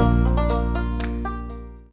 Música